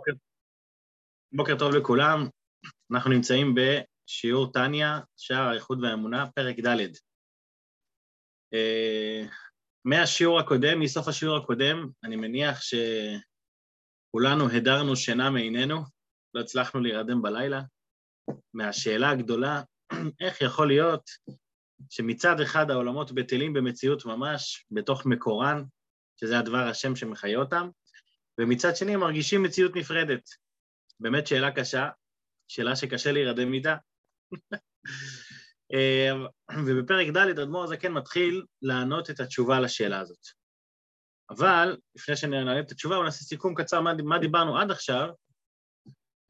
בוקר, בוקר טוב לכולם, אנחנו נמצאים בשיעור טניה, שער האיחוד והאמונה, פרק ד'. Uh, מהשיעור הקודם, מסוף השיעור הקודם, אני מניח שכולנו הדרנו שינה מעינינו, לא הצלחנו להירדם בלילה, מהשאלה הגדולה, איך יכול להיות שמצד אחד העולמות בטלים במציאות ממש, בתוך מקורן, שזה הדבר השם שמחיה אותם, ומצד שני הם מרגישים מציאות נפרדת. באמת שאלה קשה, שאלה שקשה להירדם. אה, ובפרק ד' אדמו"ר הזקן מתחיל לענות את התשובה לשאלה הזאת. אבל לפני שנענה את התשובה, בוא נעשה סיכום קצר מה, מה דיברנו עד עכשיו.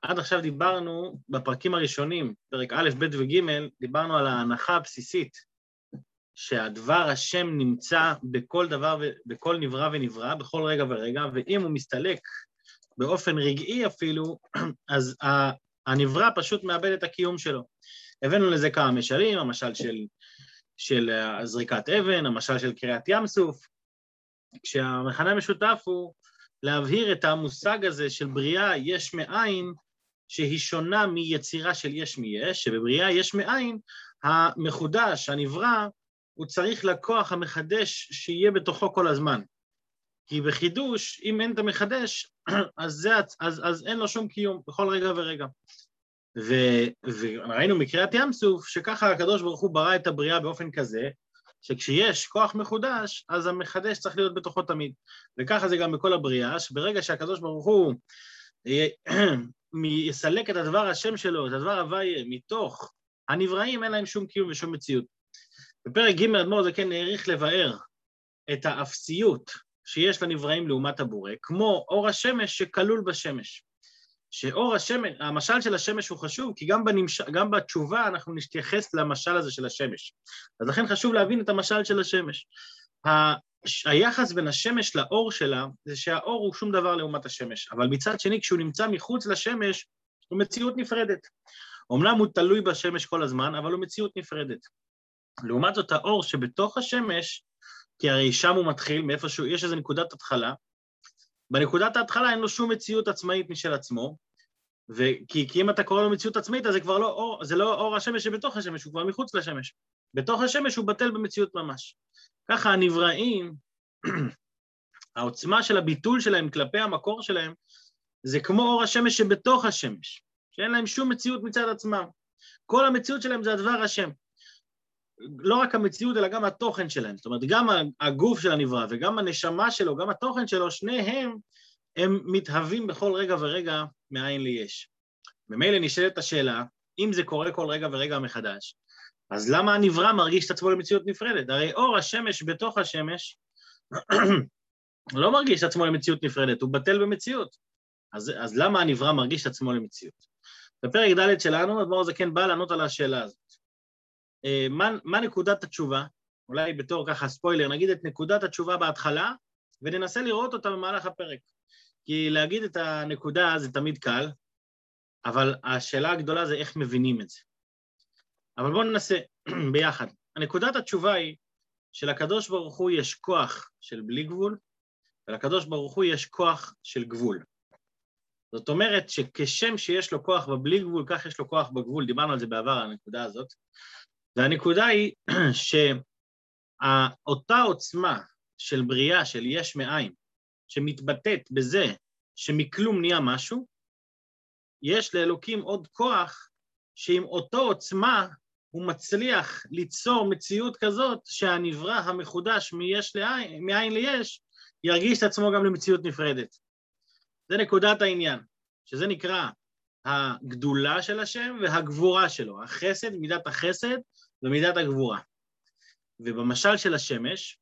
עד עכשיו דיברנו בפרקים הראשונים, פרק א', ב' וג', דיברנו על ההנחה הבסיסית שהדבר השם נמצא בכל דבר, בכל נברא ונברא, בכל רגע ורגע, ואם הוא מסתלק באופן רגעי אפילו, אז הנברא פשוט מאבד את הקיום שלו. הבאנו לזה כמה משלים, המשל של, של זריקת אבן, המשל של קריעת ים סוף, כשהמכנה המשותף הוא להבהיר את המושג הזה של בריאה יש מאין, שהיא שונה מיצירה של יש מיש, שבבריאה יש מאין, המחודש, הנברא, הוא צריך לקוח המחדש שיהיה בתוכו כל הזמן. כי בחידוש, אם אין את המחדש, אז, זה, אז, אז אין לו שום קיום בכל רגע ורגע. ו, וראינו מקריאת ים סוף, שככה הקדוש ברוך הוא ברא את הבריאה באופן כזה, שכשיש כוח מחודש, אז המחדש צריך להיות בתוכו תמיד. וככה זה גם בכל הבריאה, שברגע שהקדוש ברוך הוא יסלק את הדבר השם שלו, את הדבר הוויה, מתוך הנבראים, אין להם שום קיום ושום מציאות. בפרק ג' אדמו"ר זה כן העריך לבאר את האפסיות שיש לנבראים לעומת הבורא, כמו אור השמש שכלול בשמש. שאור השמש, המשל של השמש הוא חשוב, כי גם, בנמש, גם בתשובה אנחנו נתייחס למשל הזה של השמש. אז לכן חשוב להבין את המשל של השמש. ה, היחס בין השמש לאור שלה, זה שהאור הוא שום דבר לעומת השמש, אבל מצד שני, כשהוא נמצא מחוץ לשמש, הוא מציאות נפרדת. אמנם הוא תלוי בשמש כל הזמן, אבל הוא מציאות נפרדת. לעומת זאת, האור שבתוך השמש, כי הרי שם הוא מתחיל, מאיפשהו, יש איזו נקודת התחלה, בנקודת ההתחלה אין לו שום מציאות עצמאית משל עצמו, וכי, כי אם אתה קורא לו מציאות עצמאית, אז זה כבר לא אור, זה לא אור השמש שבתוך השמש, הוא כבר מחוץ לשמש. בתוך השמש הוא בטל במציאות ממש. ככה הנבראים, העוצמה של הביטול שלהם כלפי המקור שלהם, זה כמו אור השמש שבתוך השמש, שאין להם שום מציאות מצד עצמם. כל המציאות שלהם זה הדבר השם. לא רק המציאות, אלא גם התוכן שלהם. זאת אומרת, גם הגוף של הנברא וגם הנשמה שלו, גם התוכן שלו, שניהם הם מתהווים בכל רגע ורגע מאין ליש. ממילא נשאלת השאלה, אם זה קורה כל רגע ורגע מחדש, אז למה הנברא מרגיש את עצמו למציאות נפרדת? הרי אור השמש בתוך השמש לא מרגיש את עצמו למציאות נפרדת, הוא בטל במציאות. אז, אז למה הנברא מרגיש את עצמו למציאות? בפרק ד' שלנו, אדמו"ר זקן בא לענות על השאלה הזאת. אה, מה, מה נקודת התשובה? אולי בתור ככה ספוילר, נגיד את נקודת התשובה בהתחלה, וננסה לראות אותה במהלך הפרק. כי להגיד את הנקודה זה תמיד קל, אבל השאלה הגדולה זה איך מבינים את זה. אבל בואו ננסה ביחד. נקודת התשובה היא שלקדוש ברוך הוא יש כוח של בלי גבול, ולקדוש ברוך הוא יש כוח של גבול. זאת אומרת שכשם שיש לו כוח בבלי גבול, כך יש לו כוח בגבול, דיברנו על זה בעבר, הנקודה הזאת. והנקודה היא שאותה עוצמה של בריאה, של יש מאין, שמתבטאת בזה שמכלום נהיה משהו, יש לאלוקים עוד כוח שעם אותו עוצמה הוא מצליח ליצור מציאות כזאת שהנברא המחודש מיש לעין, מאין ליש ירגיש את עצמו גם למציאות נפרדת. זה נקודת העניין, שזה נקרא הגדולה של השם והגבורה שלו, החסד, מידת החסד ומידת הגבורה. ובמשל של השמש,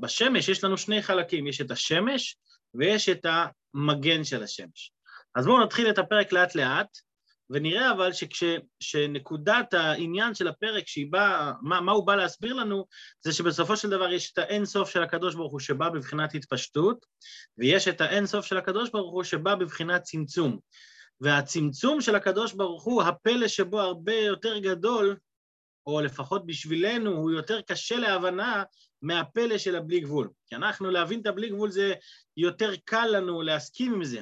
בשמש יש לנו שני חלקים, יש את השמש ויש את המגן של השמש. אז בואו נתחיל את הפרק לאט לאט, ונראה אבל שכשנקודת העניין של הפרק, שהיא באה, מה, מה הוא בא להסביר לנו, זה שבסופו של דבר יש את האין סוף של הקדוש ברוך הוא שבא בבחינת התפשטות, ויש את האין סוף של הקדוש ברוך הוא שבא בבחינת צמצום. והצמצום של הקדוש ברוך הוא, הפלא שבו הרבה יותר גדול, או לפחות בשבילנו, הוא יותר קשה להבנה מהפלא של הבלי גבול. כי אנחנו, להבין את הבלי גבול זה יותר קל לנו להסכים עם זה.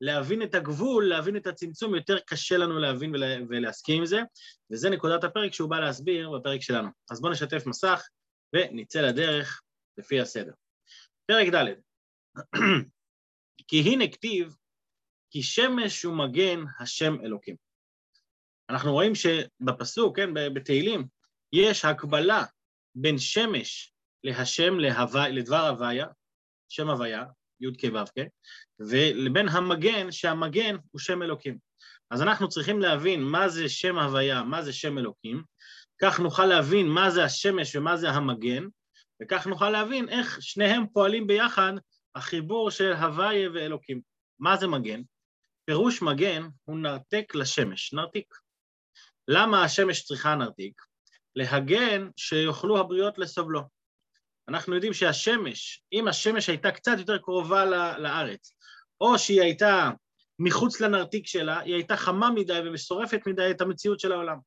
להבין את הגבול, להבין את הצמצום, יותר קשה לנו להבין ולה, ולהסכים עם זה, וזה נקודת הפרק שהוא בא להסביר בפרק שלנו. אז בואו נשתף מסך ונצא לדרך לפי הסדר. פרק ד' כי הנה כתיב, כי שמש הוא מגן השם אלוקים. אנחנו רואים שבפסוק, כן, בתהילים, יש הקבלה בין שמש להשם להווי, לדבר הוויה, שם הוויה, י"ק ו"ק, ולבין המגן, שהמגן הוא שם אלוקים. אז אנחנו צריכים להבין מה זה שם הוויה, מה זה שם אלוקים, כך נוכל להבין מה זה השמש ומה זה המגן, וכך נוכל להבין איך שניהם פועלים ביחד, החיבור של הוויה ואלוקים. מה זה מגן? פירוש מגן הוא נרתק לשמש, נרתיק. למה השמש צריכה נרתיק? להגן שיוכלו הבריות לסובלו. אנחנו יודעים שהשמש, אם השמש הייתה קצת יותר קרובה לארץ, או שהיא הייתה מחוץ לנרתיק שלה, היא הייתה חמה מדי ומשורפת מדי את המציאות של העולם.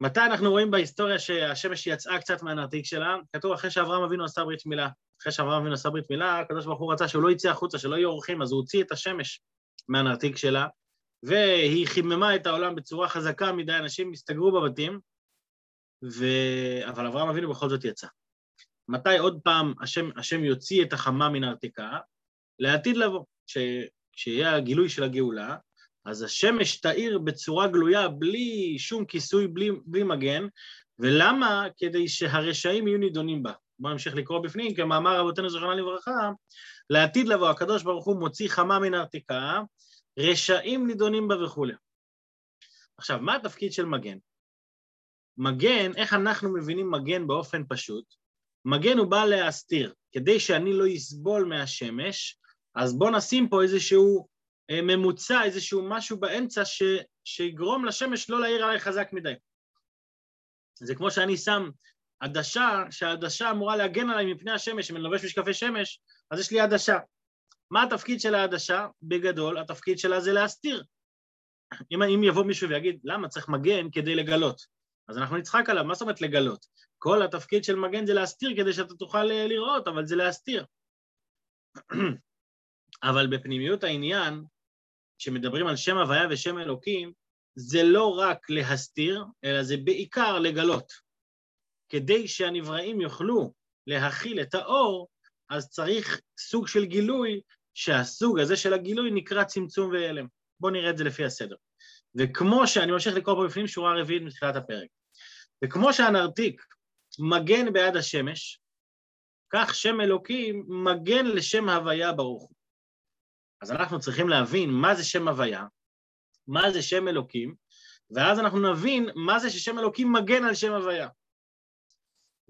מתי אנחנו רואים בהיסטוריה שהשמש יצאה קצת מהנרתיק שלה? כתוב אחרי שאברהם אבינו עשה ברית מילה. אחרי שאברהם אבינו עשה ברית מילה, הקדוש ברוך הוא רצה שהוא לא יצא החוצה, שלא יהיו אורחים, אז הוא הוציא את השמש מהנרתיק שלה, והיא חיממה את העולם בצורה חזקה מדי, אנשים הסתגרו בבתים, ו... אבל אברהם אבינו בכל זאת יצא. מתי עוד פעם השם, השם יוציא את החמה מן הארתיקה? לעתיד לבוא, כשיהיה הגילוי של הגאולה, אז השמש תאיר בצורה גלויה, בלי שום כיסוי, בלי, בלי מגן, ולמה? כדי שהרשעים יהיו נידונים בה. בואו נמשיך לקרוא בפנים, כמאמר רבותינו זכרונה לברכה, לעתיד לבוא, הקדוש ברוך הוא מוציא חמה מן הארתיקה, רשעים נידונים בה וכולי. עכשיו, מה התפקיד של מגן? מגן, איך אנחנו מבינים מגן באופן פשוט? מגן הוא בא להסתיר. כדי שאני לא אסבול מהשמש, אז בואו נשים פה איזשהו אה, ממוצע, איזשהו משהו באמצע ש, שיגרום לשמש לא להעיר עליי חזק מדי. זה כמו שאני שם עדשה, שהעדשה אמורה להגן עליי מפני השמש, אם אני לובש משקפי שמש, אז יש לי עדשה. מה התפקיד של העדשה? בגדול, התפקיד שלה זה להסתיר. אם, אם יבוא מישהו ויגיד, למה צריך מגן כדי לגלות? אז אנחנו נצחק עליו, מה זאת אומרת לגלות? כל התפקיד של מגן זה להסתיר כדי שאתה תוכל אה, לראות, אבל זה להסתיר. אבל בפנימיות העניין, כשמדברים על שם הוויה ושם אלוקים, זה לא רק להסתיר, אלא זה בעיקר לגלות. כדי שהנבראים יוכלו להכיל את האור, אז צריך סוג של גילוי, שהסוג הזה של הגילוי נקרא צמצום והלם. בואו נראה את זה לפי הסדר. וכמו שאני ממשיך לקרוא פה בפנים שורה רביעית מתחילת הפרק. וכמו שהנרתיק מגן בעד השמש, כך שם אלוקים מגן לשם הוויה ברוך הוא. אז אנחנו צריכים להבין מה זה שם הוויה, מה זה שם אלוקים, ואז אנחנו נבין מה זה ששם אלוקים מגן על שם הוויה.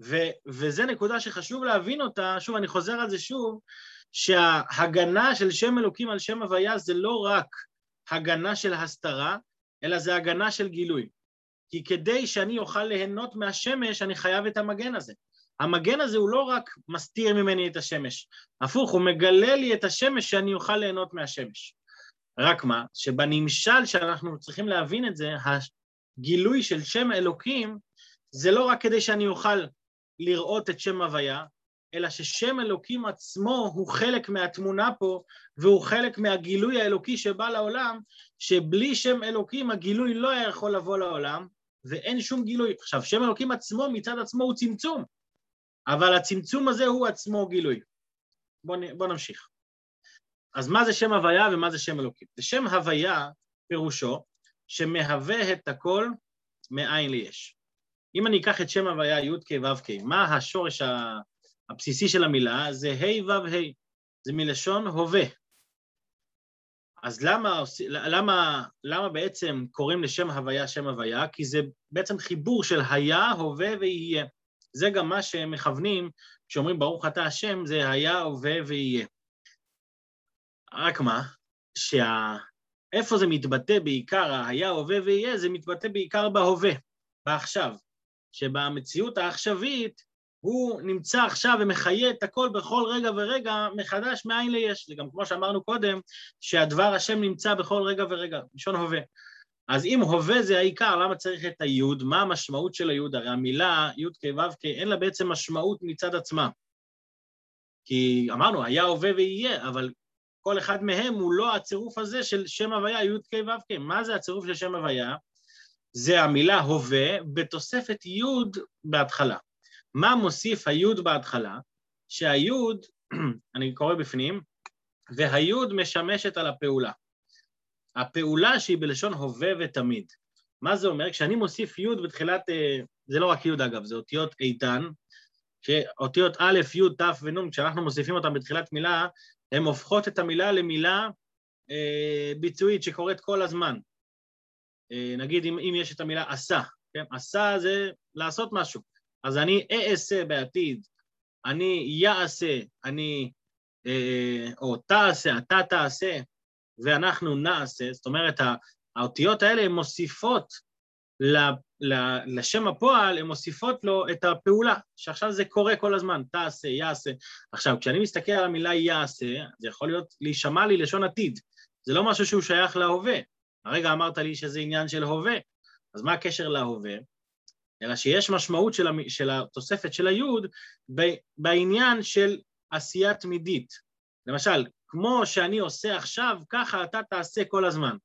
ו- וזה נקודה שחשוב להבין אותה, שוב, אני חוזר על זה שוב, שההגנה של שם אלוקים על שם הוויה זה לא רק הגנה של הסתרה, אלא זה הגנה של גילוי. כי כדי שאני אוכל ליהנות מהשמש, אני חייב את המגן הזה. המגן הזה הוא לא רק מסתיר ממני את השמש, הפוך, הוא מגלה לי את השמש שאני אוכל ליהנות מהשמש. רק מה, שבנמשל שאנחנו צריכים להבין את זה, הגילוי של שם אלוקים זה לא רק כדי שאני אוכל לראות את שם הוויה, אלא ששם אלוקים עצמו הוא חלק מהתמונה פה, והוא חלק מהגילוי האלוקי שבא לעולם, שבלי שם אלוקים הגילוי לא היה יכול לבוא לעולם, ואין שום גילוי. עכשיו, שם אלוקים עצמו מצד עצמו הוא צמצום, אבל הצמצום הזה הוא עצמו גילוי. בואו בוא נמשיך. אז מה זה שם הוויה ומה זה שם אלוקים? זה שם הוויה פירושו שמהווה את הכל מאין ליש. אם אני אקח את שם הוויה י"ק ו"ק, מה השורש הבסיסי של המילה? זה ה' ו' ה', זה מלשון הווה. אז למה, למה, למה בעצם קוראים לשם הוויה שם הוויה? כי זה בעצם חיבור של היה, הווה ויהיה. זה גם מה שהם מכוונים כשאומרים ברוך אתה השם, זה היה, הווה ויהיה. רק מה? שה... איפה זה מתבטא בעיקר, היה, הווה ויהיה, זה מתבטא בעיקר בהווה, בעכשיו. שבמציאות העכשווית הוא נמצא עכשיו ומחיה את הכל בכל רגע ורגע מחדש מאין ליש. זה גם כמו שאמרנו קודם, שהדבר השם נמצא בכל רגע ורגע, לשון הווה. אז אם הווה זה העיקר, למה צריך את היוד? מה המשמעות של היוד? הרי המילה י' כ' ו' כ' אין לה בעצם משמעות מצד עצמה. כי אמרנו, היה הווה ויהיה, אבל כל אחד מהם הוא לא הצירוף הזה של שם הוויה י"ק ו"ק. מה זה הצירוף של שם הוויה? זה המילה הווה בתוספת י' בהתחלה. מה מוסיף הי' בהתחלה? שהי', אני קורא בפנים, והי' משמשת על הפעולה. הפעולה שהיא בלשון הווה ותמיד. מה זה אומר? כשאני מוסיף י' בתחילת, אה, זה לא רק י' אגב, זה אותיות איתן, שאותיות א', י', ת' ונ', כשאנחנו מוסיפים אותן בתחילת מילה, הן הופכות את המילה למילה אה, ביצועית שקורית כל הזמן. אה, נגיד אם, אם יש את המילה עשה, כן? עשה זה לעשות משהו. אז אני אעשה בעתיד, אני יעשה, אני, אה, או תעשה, אתה תעשה, ואנחנו נעשה, זאת אומרת, האותיות האלה הן מוסיפות לשם הפועל, הן מוסיפות לו את הפעולה, שעכשיו זה קורה כל הזמן, תעשה, יעשה. עכשיו, כשאני מסתכל על המילה יעשה, זה יכול להיות להישמע לי לשון עתיד, זה לא משהו שהוא שייך להווה. הרגע אמרת לי שזה עניין של הווה, אז מה הקשר להווה? אלא שיש משמעות של, המ... של התוספת של היוד בעניין של עשייה תמידית. למשל, כמו שאני עושה עכשיו, ככה אתה תעשה כל הזמן.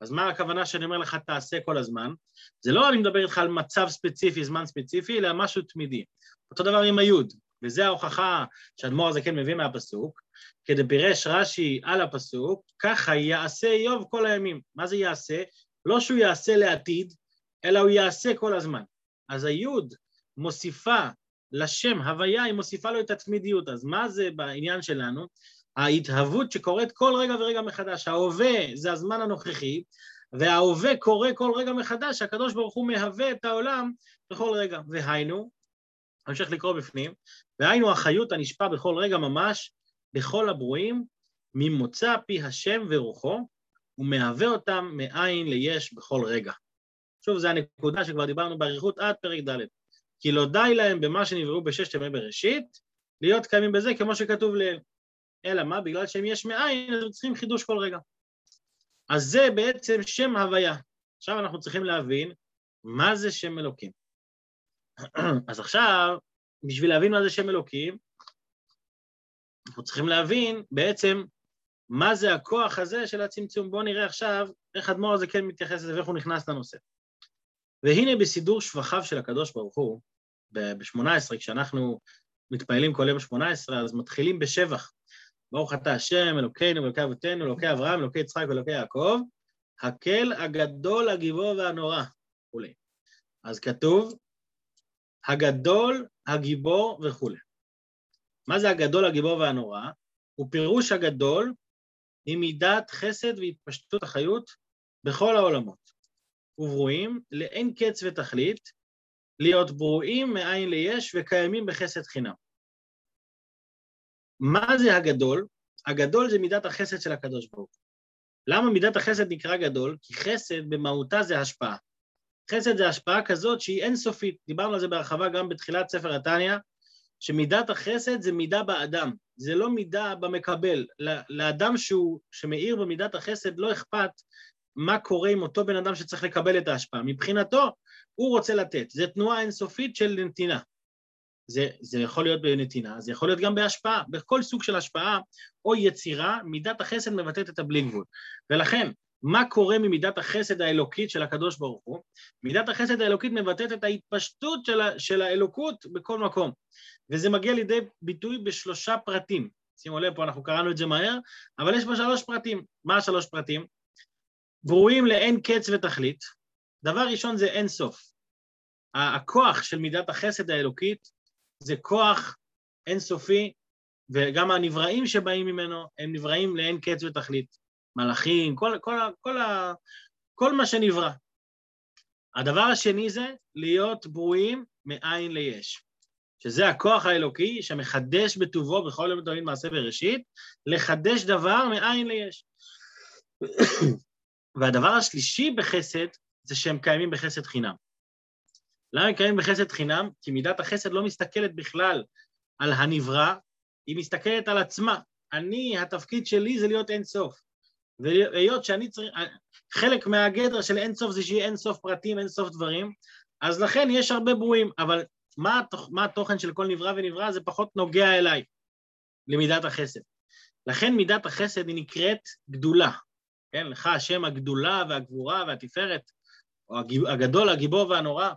אז מה הכוונה שאני אומר לך תעשה כל הזמן? זה לא אני מדבר איתך על מצב ספציפי, זמן ספציפי, אלא משהו תמידי. אותו דבר עם היוד, וזו ההוכחה שהאדמו"ר הזה כן מביא מהפסוק, כדי פירש רש"י על הפסוק, ככה יעשה איוב כל הימים. מה זה יעשה? לא שהוא יעשה לעתיד, אלא הוא יעשה כל הזמן. אז היוד מוסיפה לשם הוויה, היא מוסיפה לו את התמידיות. אז מה זה בעניין שלנו? ההתהוות שקורית כל רגע ורגע מחדש. ההווה זה הזמן הנוכחי, וההווה קורה כל רגע מחדש, הקדוש ברוך הוא מהווה את העולם בכל רגע. והיינו, אמשיך לקרוא בפנים, והיינו החיות הנשפע בכל רגע ממש, בכל הברואים, ממוצא פי השם ורוחו, ומהווה אותם מאין ליש בכל רגע. שוב, זו הנקודה שכבר דיברנו באריכות עד פרק ד'. כי לא די להם במה שנבראו בששת ימי בראשית, להיות קיימים בזה כמו שכתוב לעיל. אלא מה? בגלל שהם יש מאין, אז הם צריכים חידוש כל רגע. אז זה בעצם שם הוויה. עכשיו אנחנו צריכים להבין מה זה שם אלוקים. אז עכשיו, בשביל להבין מה זה שם אלוקים, אנחנו צריכים להבין בעצם מה זה הכוח הזה של הצמצום. בואו נראה עכשיו איך אדמו"ר הזה כן מתייחס לזה ואיך הוא נכנס לנושא. והנה בסידור שבחיו של הקדוש ברוך הוא, ב-18, כשאנחנו מתפעלים כל יום ב-18, אז מתחילים בשבח. ברוך אתה השם, אלוקינו ואלוקי אבותינו, אלוקי אברהם, אלוקי יצחק ואלוקי יעקב, הקל הגדול, הגיבור והנורא, וכולי. אז כתוב, הגדול, הגיבור וכולי. מה זה הגדול, הגיבור והנורא? הוא פירוש הגדול היא מידת חסד והתפשטות החיות בכל העולמות. וברואים לאין קץ ותכלית, להיות ברואים מאין ליש וקיימים בחסד חינם. מה זה הגדול? הגדול זה מידת החסד של הקדוש ברוך הוא. למה מידת החסד נקרא גדול? כי חסד במהותה זה השפעה. חסד זה השפעה כזאת שהיא אינסופית. דיברנו על זה בהרחבה גם בתחילת ספר התניא, שמידת החסד זה מידה באדם, זה לא מידה במקבל. לאדם שהוא, שמאיר במידת החסד לא אכפת מה קורה עם אותו בן אדם שצריך לקבל את ההשפעה. מבחינתו, הוא רוצה לתת. זו תנועה אינסופית של נתינה. זה, זה יכול להיות בנתינה, זה יכול להיות גם בהשפעה. בכל סוג של השפעה או יצירה, מידת החסד מבטאת את הבלי גבול. ולכן, מה קורה ממידת החסד האלוקית של הקדוש ברוך הוא? מידת החסד האלוקית מבטאת את ההתפשטות של, ה, של האלוקות בכל מקום. וזה מגיע לידי ביטוי בשלושה פרטים. שימו לב, פה אנחנו קראנו את זה מהר, אבל יש פה שלוש פרטים. מה השלוש פרטים? ברואים לאין קץ ותכלית. דבר ראשון זה אין סוף. הכוח של מידת החסד האלוקית זה כוח אינסופי, וגם הנבראים שבאים ממנו הם נבראים לאין קץ ותכלית. מלאכים, כל, כל, כל, כל, מה שנברא. הדבר השני זה להיות ברואים מאין ליש, שזה הכוח האלוקי שמחדש בטובו בכל יום תמיד מעשה בראשית, לחדש דבר מאין ליש. והדבר השלישי בחסד זה שהם קיימים בחסד חינם. למה הם קיימים בחסד חינם? כי מידת החסד לא מסתכלת בכלל על הנברא, היא מסתכלת על עצמה. אני, התפקיד שלי זה להיות אין סוף. והיות שאני צריך, חלק מהגדר של אין סוף זה שיהיה אין סוף פרטים, אין סוף דברים, אז לכן יש הרבה ברואים, אבל מה, מה התוכן של כל נברא ונברא זה פחות נוגע אליי, למידת החסד. לכן מידת החסד היא נקראת גדולה. כן, לך השם הגדולה והגבורה והתפארת, או הגדול, הגיבור והנורא.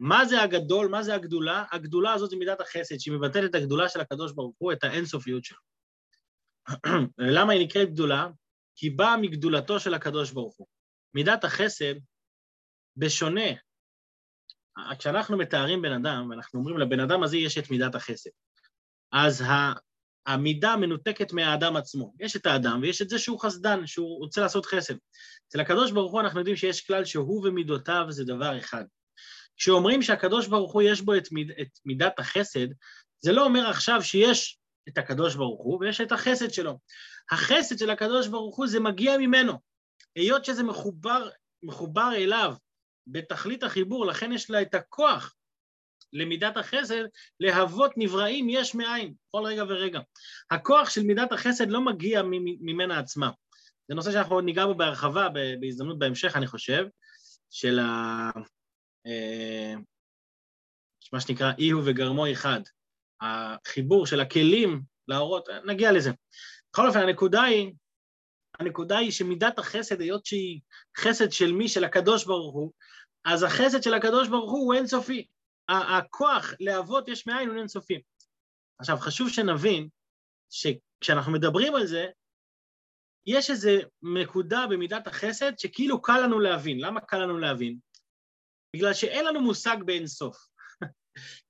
מה זה הגדול, מה זה הגדולה? הגדולה הזאת היא מידת החסד, שהיא מבטאת את הגדולה של הקדוש ברוך הוא, את האינסופיות שלו. למה היא נקראת גדולה? כי באה מגדולתו של הקדוש ברוך הוא. מידת החסד, בשונה, כשאנחנו מתארים בן אדם, ואנחנו אומרים לבן אדם הזה יש את מידת החסד, אז המידה מנותקת מהאדם עצמו. יש את האדם ויש את זה שהוא חסדן, שהוא רוצה לעשות חסד. אצל הקדוש ברוך הוא אנחנו יודעים שיש כלל שהוא ומידותיו זה דבר אחד. כשאומרים שהקדוש ברוך הוא יש בו את, מיד, את מידת החסד, זה לא אומר עכשיו שיש את הקדוש ברוך הוא ויש את החסד שלו. החסד של הקדוש ברוך הוא זה מגיע ממנו. היות שזה מחובר, מחובר אליו בתכלית החיבור, לכן יש לה את הכוח למידת החסד להוות נבראים יש מאין, כל רגע ורגע. הכוח של מידת החסד לא מגיע ממנה עצמה. זה נושא שאנחנו עוד ניגע בו בהרחבה, בהזדמנות בהמשך, אני חושב, של ה... אה, מה שנקרא אי הוא וגרמו אחד. החיבור של הכלים להורות, נגיע לזה. בכל אופן, הנקודה היא, הנקודה היא שמידת החסד, היות שהיא חסד של מי? של הקדוש ברוך הוא, אז החסד של הקדוש ברוך הוא אינסופי. הכוח להוות יש מאין הוא אינסופי. עכשיו, חשוב שנבין שכשאנחנו מדברים על זה, יש איזו נקודה במידת החסד שכאילו קל לנו להבין. למה קל לנו להבין? בגלל שאין לנו מושג באינסוף.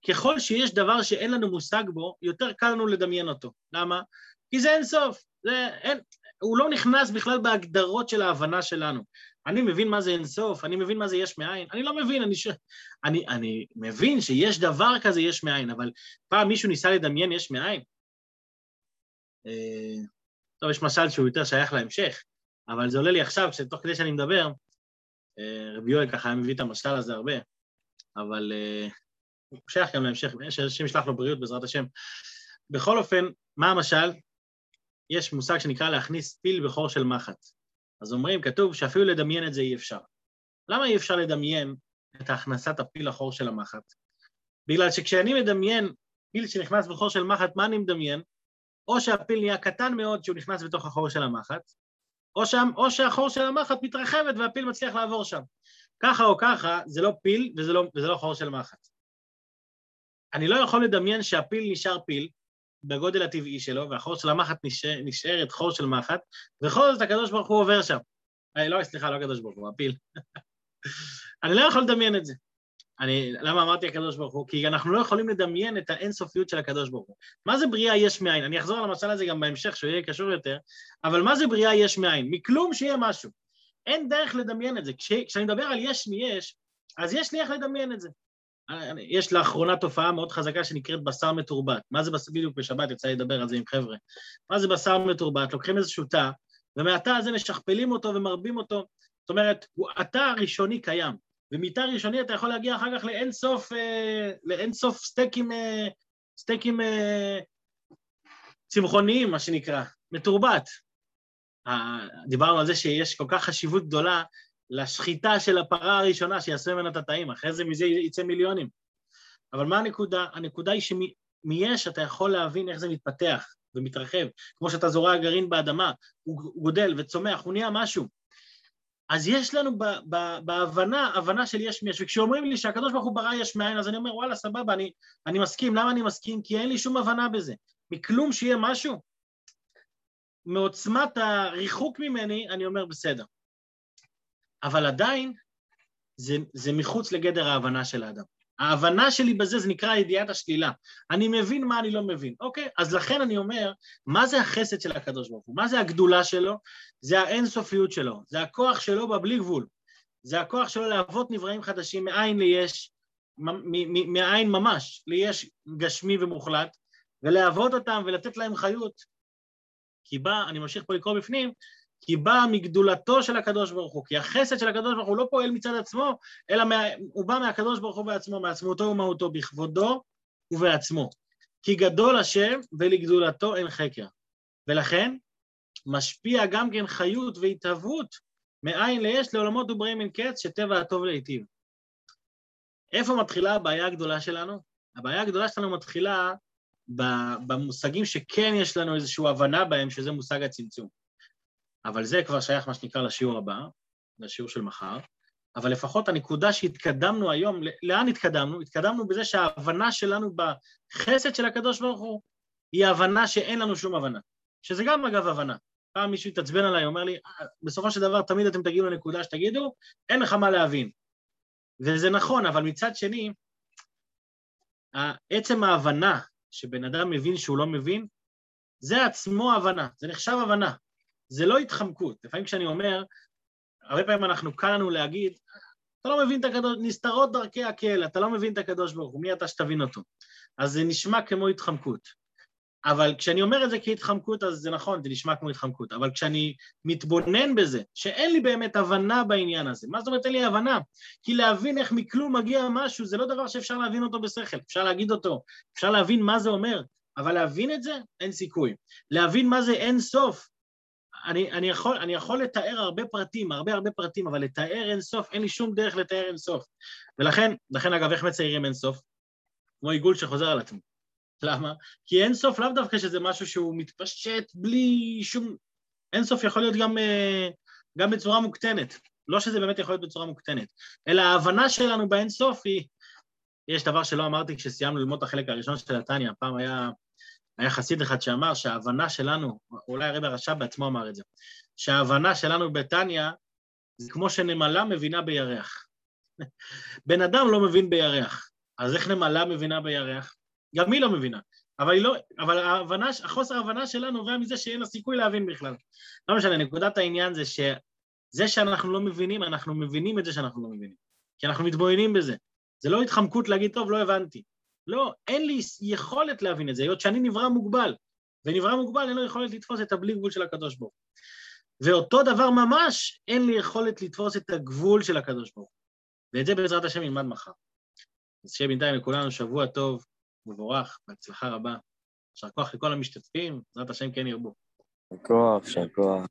ככל שיש דבר שאין לנו מושג בו, יותר קל לנו לדמיין אותו. למה? כי זה אינסוף. זה, אין, הוא לא נכנס בכלל בהגדרות של ההבנה שלנו. אני מבין מה זה אינסוף, אני מבין מה זה יש מאין, אני לא מבין, אני, ש... אני, אני מבין שיש דבר כזה יש מאין, אבל פעם מישהו ניסה לדמיין יש מאין? אה, טוב, יש משל שהוא יותר שייך להמשך, אבל זה עולה לי עכשיו, כשתוך כדי שאני מדבר, אה, רבי יואל ככה היה מביא את המשל הזה הרבה, אבל אה, הוא שייך גם להמשך, השם ישלח לו בריאות בעזרת השם. בכל אופן, מה המשל? יש מושג שנקרא להכניס פיל בחור של מחט. אז אומרים, כתוב שאפילו לדמיין את זה אי אפשר. למה אי אפשר לדמיין את הכנסת הפיל לחור של המחט? בגלל שכשאני מדמיין פיל שנכנס בחור של מחט, מה אני מדמיין? או שהפיל נהיה קטן מאוד שהוא נכנס בתוך החור של המחט, או, שם, או שהחור של המחט מתרחבת והפיל מצליח לעבור שם. ככה או ככה, זה לא פיל וזה לא, וזה לא חור של מחט. אני לא יכול לדמיין שהפיל נשאר פיל, בגודל הטבעי שלו, והחור של המחט נשאר, נשארת חור של מחט, וכל זאת הקדוש ברוך הוא עובר שם. אי, לא, סליחה, לא הקדוש ברוך הוא, הפיל. אני לא יכול לדמיין את זה. אני, למה אמרתי הקדוש ברוך הוא? כי אנחנו לא יכולים לדמיין את האינסופיות של הקדוש ברוך הוא. מה זה בריאה יש מאין? אני אחזור על המשל הזה גם בהמשך, שהוא יהיה קשור יותר, אבל מה זה בריאה יש מאין? מכלום שיהיה משהו. אין דרך לדמיין את זה. כש, כשאני מדבר על יש מיש, אז יש לי איך לדמיין את זה. יש לאחרונה תופעה מאוד חזקה שנקראת בשר מתורבת. מה זה בשר, בדיוק בשבת יצא לי לדבר על זה עם חבר'ה. מה זה בשר מתורבת? לוקחים איזשהו תא, ומהתא הזה משכפלים אותו ומרבים אותו. זאת אומרת, התא הראשוני קיים, ומתא ראשוני אתה יכול להגיע אחר כך לאין סוף, אה, לאין סוף סטייקים, אה, סטייקים אה, צמחוניים, מה שנקרא, מתורבת. דיברנו על זה שיש כל כך חשיבות גדולה לשחיטה של הפרה הראשונה שיעשה ממנה את הטעים, אחרי זה מזה יצא מיליונים. אבל מה הנקודה? הנקודה היא שמיש אתה יכול להבין איך זה מתפתח ומתרחב, כמו שאתה זורע גרעין באדמה, הוא גודל וצומח, הוא נהיה משהו. אז יש לנו ב- ב- בהבנה, הבנה של יש מיש, וכשאומרים לי שהקדוש ברוך הוא ברא יש מאין, אז אני אומר, וואלה, סבבה, אני, אני מסכים. למה אני מסכים? כי אין לי שום הבנה בזה. מכלום שיהיה משהו, מעוצמת הריחוק ממני, אני אומר, בסדר. אבל עדיין זה, זה מחוץ לגדר ההבנה של האדם. ההבנה שלי בזה זה נקרא ידיעת השלילה. אני מבין מה אני לא מבין. אוקיי? אז לכן אני אומר, מה זה החסד של הקדוש ברוך הוא? מה זה הגדולה שלו? זה האינסופיות שלו, זה הכוח שלו בבלי גבול. זה הכוח שלו להוות נבראים חדשים מאין ליש, מאין ממש, ליש גשמי ומוחלט, ולהוות אותם ולתת להם חיות. כי בא, אני ממשיך פה לקרוא בפנים, כי בא מגדולתו של הקדוש ברוך הוא, כי החסד של הקדוש ברוך הוא לא פועל מצד עצמו, אלא מה, הוא בא מהקדוש ברוך הוא בעצמו, מעצמותו ומהותו, בכבודו ובעצמו. כי גדול השם ולגדולתו אין חקר. ולכן משפיע גם כן חיות והתהוות מאין ליש לעולמות ובראים אין קץ, שטבע הטוב להיטיב. איפה מתחילה הבעיה הגדולה שלנו? הבעיה הגדולה שלנו מתחילה במושגים שכן יש לנו איזושהי הבנה בהם, שזה מושג הצמצום. אבל זה כבר שייך, מה שנקרא, לשיעור הבא, לשיעור של מחר. אבל לפחות הנקודה שהתקדמנו היום, לאן התקדמנו? התקדמנו בזה שההבנה שלנו בחסד של הקדוש ברוך הוא היא הבנה שאין לנו שום הבנה. שזה גם אגב הבנה. פעם מישהו התעצבן עליי, אומר לי, אה, בסופו של דבר תמיד אתם תגיעו לנקודה שתגידו, אין לך מה להבין. וזה נכון, אבל מצד שני, עצם ההבנה שבן אדם מבין שהוא לא מבין, זה עצמו הבנה, זה נחשב הבנה, זה לא התחמקות. לפעמים כשאני אומר, הרבה פעמים אנחנו, קל לנו להגיד, אתה לא מבין את הקדוש, נסתרות דרכי הקהל, אתה לא מבין את הקדוש ברוך הוא, מי אתה שתבין אותו? אז זה נשמע כמו התחמקות. אבל כשאני אומר את זה כהתחמקות, אז זה נכון, זה נשמע כמו התחמקות, אבל כשאני מתבונן בזה, שאין לי באמת הבנה בעניין הזה, מה זאת אומרת אין לי הבנה? כי להבין איך מכלום מגיע משהו, זה לא דבר שאפשר להבין אותו בשכל, אפשר להגיד אותו, אפשר להבין מה זה אומר, אבל להבין את זה, אין סיכוי. להבין מה זה אין סוף, אני, אני, יכול, אני יכול לתאר הרבה פרטים, הרבה הרבה פרטים, אבל לתאר אין סוף, אין לי שום דרך לתאר אין סוף. ולכן, לכן אגב, איך מציירים אין סוף? כמו עיגול שחוזר על עצמו. למה? כי אין סוף לאו דווקא שזה משהו שהוא מתפשט בלי שום... אין סוף יכול להיות גם, אה, גם בצורה מוקטנת. לא שזה באמת יכול להיות בצורה מוקטנת, אלא ההבנה שלנו באין סוף היא... יש דבר שלא אמרתי כשסיימנו ללמוד את החלק הראשון של התניא, פעם היה, היה חסיד אחד שאמר שההבנה שלנו, אולי הרב הרש"ב בעצמו אמר את זה, שההבנה שלנו בתניא זה כמו שנמלה מבינה בירח. בן אדם לא מבין בירח, אז איך נמלה מבינה בירח? גם היא לא מבינה. אבל, לא, אבל ההבנה, החוסר ההבנה שלה נובע מזה שאין לה סיכוי להבין בכלל. לא משנה, נקודת העניין זה שזה שאנחנו לא מבינים, אנחנו מבינים את זה שאנחנו לא מבינים. כי אנחנו מתבוננים בזה. זה לא התחמקות להגיד, טוב, לא הבנתי. לא, אין לי יכולת להבין את זה, היות שאני נברא מוגבל. ונברא מוגבל, אין לו יכולת לתפוס את הבלי גבול של הקדוש ברוך ואותו דבר ממש, אין לי יכולת לתפוס את הגבול של הקדוש ברוך ואת זה בעזרת השם נלמד מחר. אז שיהיה בינתיים לכולנו שבוע טוב, מבורך, בהצלחה רבה. יישר כוח לכל המשתתפים, בעזרת השם כן ירבו. יישר כוח, יישר כוח.